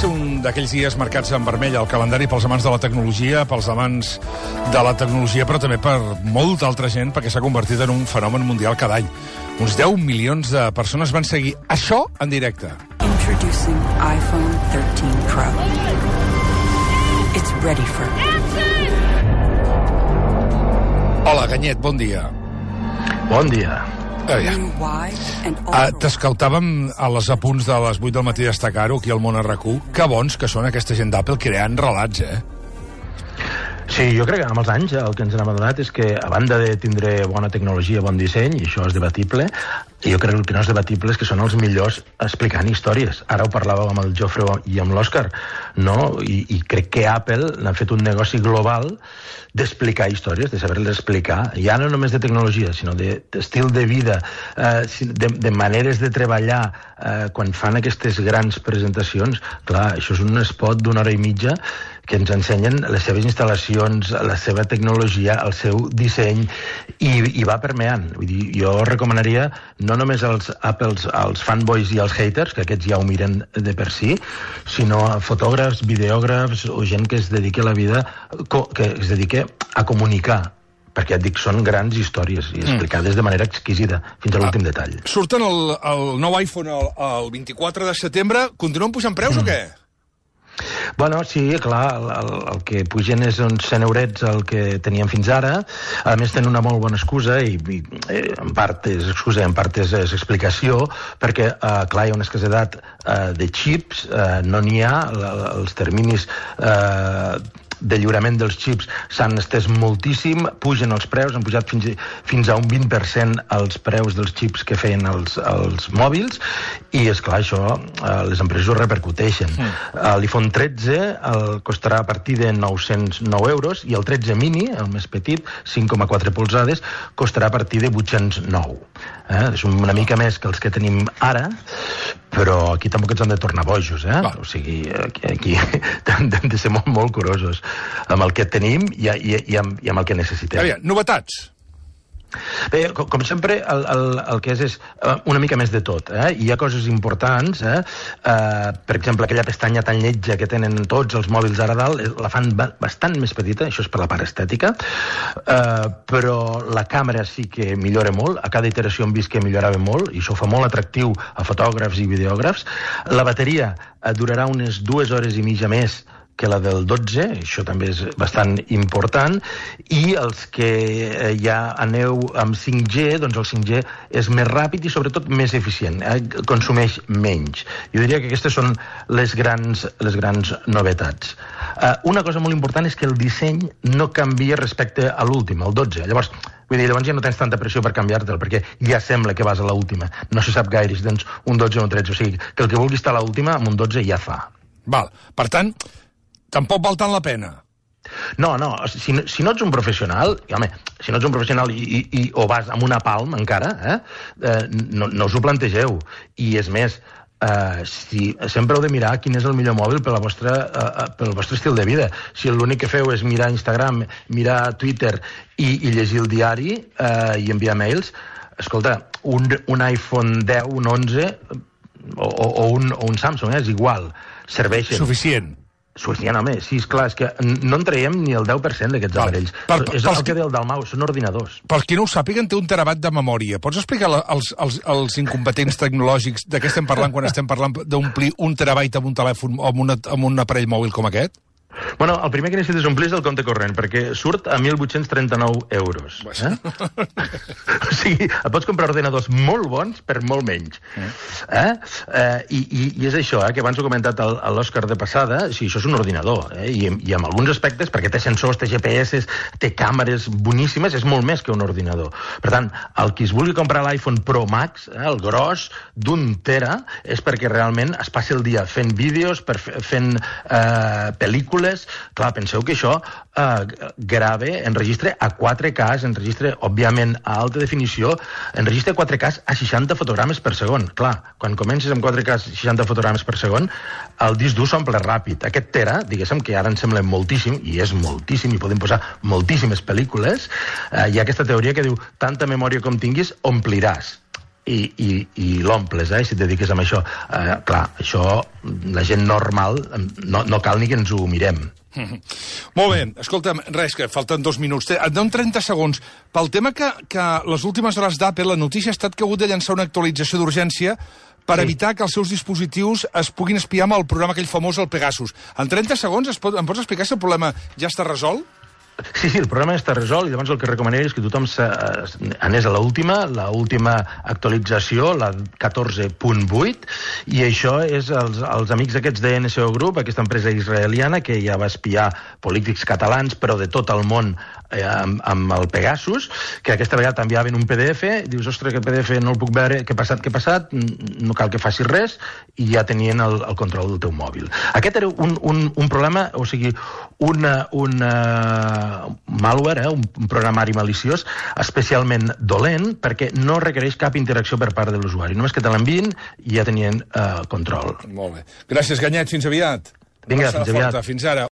Ser un d'aquells dies marcats en vermell al calendari pels amants de la tecnologia, pels amants de la tecnologia, però també per molta altra gent, perquè s'ha convertit en un fenomen mundial cada any. Uns 10 milions de persones van seguir això en directe. Introducing iPhone 13 Pro. It's ready for Hola, Ganyet, bon dia. Bon dia. Ah, ultra T'escoltàvem a les apunts de les 8 del matí destacar-ho aquí al món RQ. Que bons que són aquesta gent d'Apple creant relats, eh? Sí, jo crec que amb els anys el que ens hem adonat és que, a banda de tindre bona tecnologia, bon disseny, i això és debatible, jo crec que el que no és debatible és que són els millors explicant històries. Ara ho parlàvem amb el Jofre i amb l'Òscar, no? I, I crec que Apple n'ha fet un negoci global d'explicar històries, de saber-les explicar, ja no només de tecnologia, sinó de- d'estil de, de vida, eh, de, de maneres de treballar, eh, quan fan aquestes grans presentacions, clar, això és un spot d'una hora i mitja que ens ensenyen les seves instal·lacions, la seva tecnologia, el seu disseny, i, i va permeant. Vull dir, jo recomanaria no només als Apples, als fanboys i als haters, que aquests ja ho miren de per si, sinó a fotògrafs, videògrafs o gent que es dediqui a la vida, que es dediqui a comunicar perquè et dic, són grans històries i explicades de manera exquisida, fins a l'últim detall. Surten el, el nou iPhone el, el 24 de setembre. Continuen pujant preus o què? Bueno, sí, clar, el, el, el que pugen és uns 100 eurets el que teníem fins ara. A més, tenen una molt bona excusa, i, i eh, en part és excusa, en part és, és explicació, perquè, eh, clar, hi ha una escassedat eh, de xips, eh, no n'hi ha, la- els terminis eh, de lliurament dels xips s'han estès moltíssim, pugen els preus, han pujat fins, fins a un 20% els preus dels xips que feien els, els mòbils, i és clar això eh, les empreses ho repercuteixen. Mm. L'iPhone 13 el costarà a partir de 909 euros i el 13 mini, el més petit, 5,4 polzades, costarà a partir de 809. Eh? És una mica més que els que tenim ara, però aquí tampoc ens han de tornar bojos, eh? Va. O sigui, aquí, aquí hem de ser molt, molt curosos amb el que tenim i, i, i, amb, i amb el que necessitem. Aviam, novetats. Bé, com, sempre, el, el, el que és és eh, una mica més de tot. Eh? Hi ha coses importants, eh? Eh, per exemple, aquella pestanya tan lletja que tenen tots els mòbils ara dalt, eh, la fan ba bastant més petita, això és per la part estètica, eh, però la càmera sí que millora molt, a cada iteració hem vist que millorava molt, i això fa molt atractiu a fotògrafs i videògrafs. La bateria eh, durarà unes dues hores i mitja més que la del 12, això també és bastant important, i els que eh, ja aneu amb 5G, doncs el 5G és més ràpid i sobretot més eficient, eh? consumeix menys. Jo diria que aquestes són les grans, les grans novetats. Eh, una cosa molt important és que el disseny no canvia respecte a l'últim, el 12. Llavors, Vull dir, llavors ja no tens tanta pressió per canviar-te'l, perquè ja sembla que vas a l'última. No se sap gaire si tens un 12 o un 13. O sigui, que el que vulgui estar a l'última, amb un 12 ja fa. Val. Per tant, tampoc val tant la pena. No, no, si, no- si no ets un professional, i, home, si no ets un professional i, i, i o vas amb una palm encara, eh, eh, no, no us ho plantegeu. I és més, eh, si, sempre heu de mirar quin és el millor mòbil per la vostra, eh, eh, pel vostre estil de vida. Si l'únic que feu és mirar Instagram, mirar Twitter i, i llegir el diari eh, i enviar mails, escolta, un, un iPhone 10, un 11 o, o, o, un, o un Samsung, eh, és igual, serveixen. Suficient. Home, sí, és clar, és que no en traiem ni el 10% d'aquests aparells. Per- és pels el que deia el Dalmau, són ordinadors. Per qui no ho sàpiguen, té un terabat de memòria. Pots explicar als, als, als incompetents tecnològics de què estem parlant quan estem parlant d'omplir un terabyte amb un telèfon o amb, una, amb un aparell mòbil com aquest? Bueno, el primer que necessites omplir és el compte corrent, perquè surt a 1.839 euros. Eh? o sigui, et pots comprar ordenadors molt bons per molt menys. Eh? Eh, i, i, I és això, eh, que abans ho he comentat a l'Òscar de passada, sí, això és un ordinador, eh? I, i amb alguns aspectes, perquè té sensors, té GPS, té càmeres boníssimes, és molt més que un ordinador. Per tant, el qui es vulgui comprar l'iPhone Pro Max, eh, el gros d'un tera, és perquè realment es passi el dia fent vídeos, per, fe- fent eh, pel·lícules... Clar, penseu que això eh, grave, enregistra a 4K, enregistra, òbviament, a alta definició, enregistra 4K a 60 fotogrames per segon. Clar, quan comences amb 4K a 60 fotogrames per segon, el disc dur s'omple ràpid. Aquest tera, diguéssim, que ara ens sembla moltíssim, i és moltíssim, i podem posar moltíssimes pel·lícules, eh, hi ha aquesta teoria que diu tanta memòria com tinguis, ompliràs i, i, i l'omples, eh, si et dediques a això. Eh, clar, això, la gent normal, no, no cal ni que ens ho mirem. Molt bé, escolta'm, res, que falten dos minuts. Et dono 30 segons. Pel tema que, que les últimes hores d'Apple, la notícia ha estat que ha hagut de llançar una actualització d'urgència per Sí. evitar que els seus dispositius es puguin espiar amb el programa aquell famós, el Pegasus. En 30 segons es pot, em pots explicar si el problema ja està resolt? Sí, sí, el problema està resolt i llavors el que recomanaria és que tothom se- anés a l'última, la última actualització, la 14.8, i això és els, els amics aquests de NSO Group, aquesta empresa israeliana que ja va espiar polítics catalans, però de tot el món eh, amb, amb el Pegasus, que aquesta vegada t'enviaven un PDF, dius, ostres, aquest PDF no el puc veure, què ha passat, què ha passat, Mm, no cal que facis res, i ja tenien el, el control del teu mòbil. Aquest era un, un, un problema, o sigui, una, una malware, eh, un, programari maliciós, especialment dolent, perquè no requereix cap interacció per part de l'usuari. Només que te l'envien i ja tenien eh, control. Molt bé. Gràcies, Ganyet, fins aviat. Vinga, fins aviat. Fins ara.